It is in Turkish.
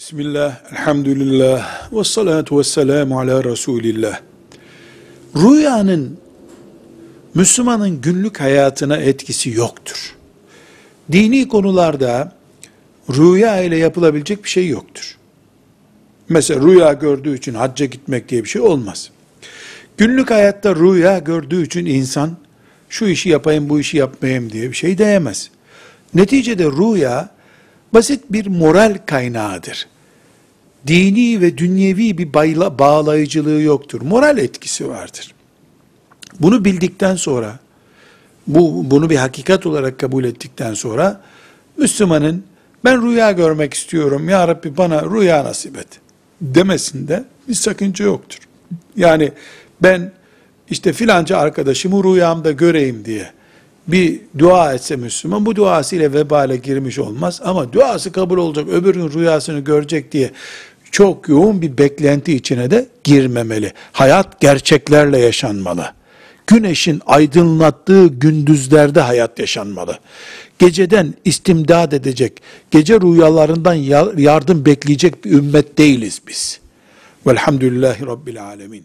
Bismillah, elhamdülillah, ve salatu ve selamu ala Resulillah. Rüyanın Müslümanın günlük hayatına etkisi yoktur. Dini konularda rüya ile yapılabilecek bir şey yoktur. Mesela rüya gördüğü için hacca gitmek diye bir şey olmaz. Günlük hayatta rüya gördüğü için insan şu işi yapayım bu işi yapmayayım diye bir şey diyemez. Neticede rüya basit bir moral kaynağıdır. Dini ve dünyevi bir bayla, bağlayıcılığı yoktur. Moral etkisi vardır. Bunu bildikten sonra, bu bunu bir hakikat olarak kabul ettikten sonra, Müslümanın ben rüya görmek istiyorum, Ya Rabbi bana rüya nasip et demesinde bir sakınca yoktur. Yani ben işte filanca arkadaşımı rüyamda göreyim diye bir dua etse Müslüman bu duasıyla vebale girmiş olmaz ama duası kabul olacak öbürünün rüyasını görecek diye çok yoğun bir beklenti içine de girmemeli. Hayat gerçeklerle yaşanmalı. Güneşin aydınlattığı gündüzlerde hayat yaşanmalı. Geceden istimdad edecek, gece rüyalarından yardım bekleyecek bir ümmet değiliz biz. Velhamdülillahi Rabbil Alemin.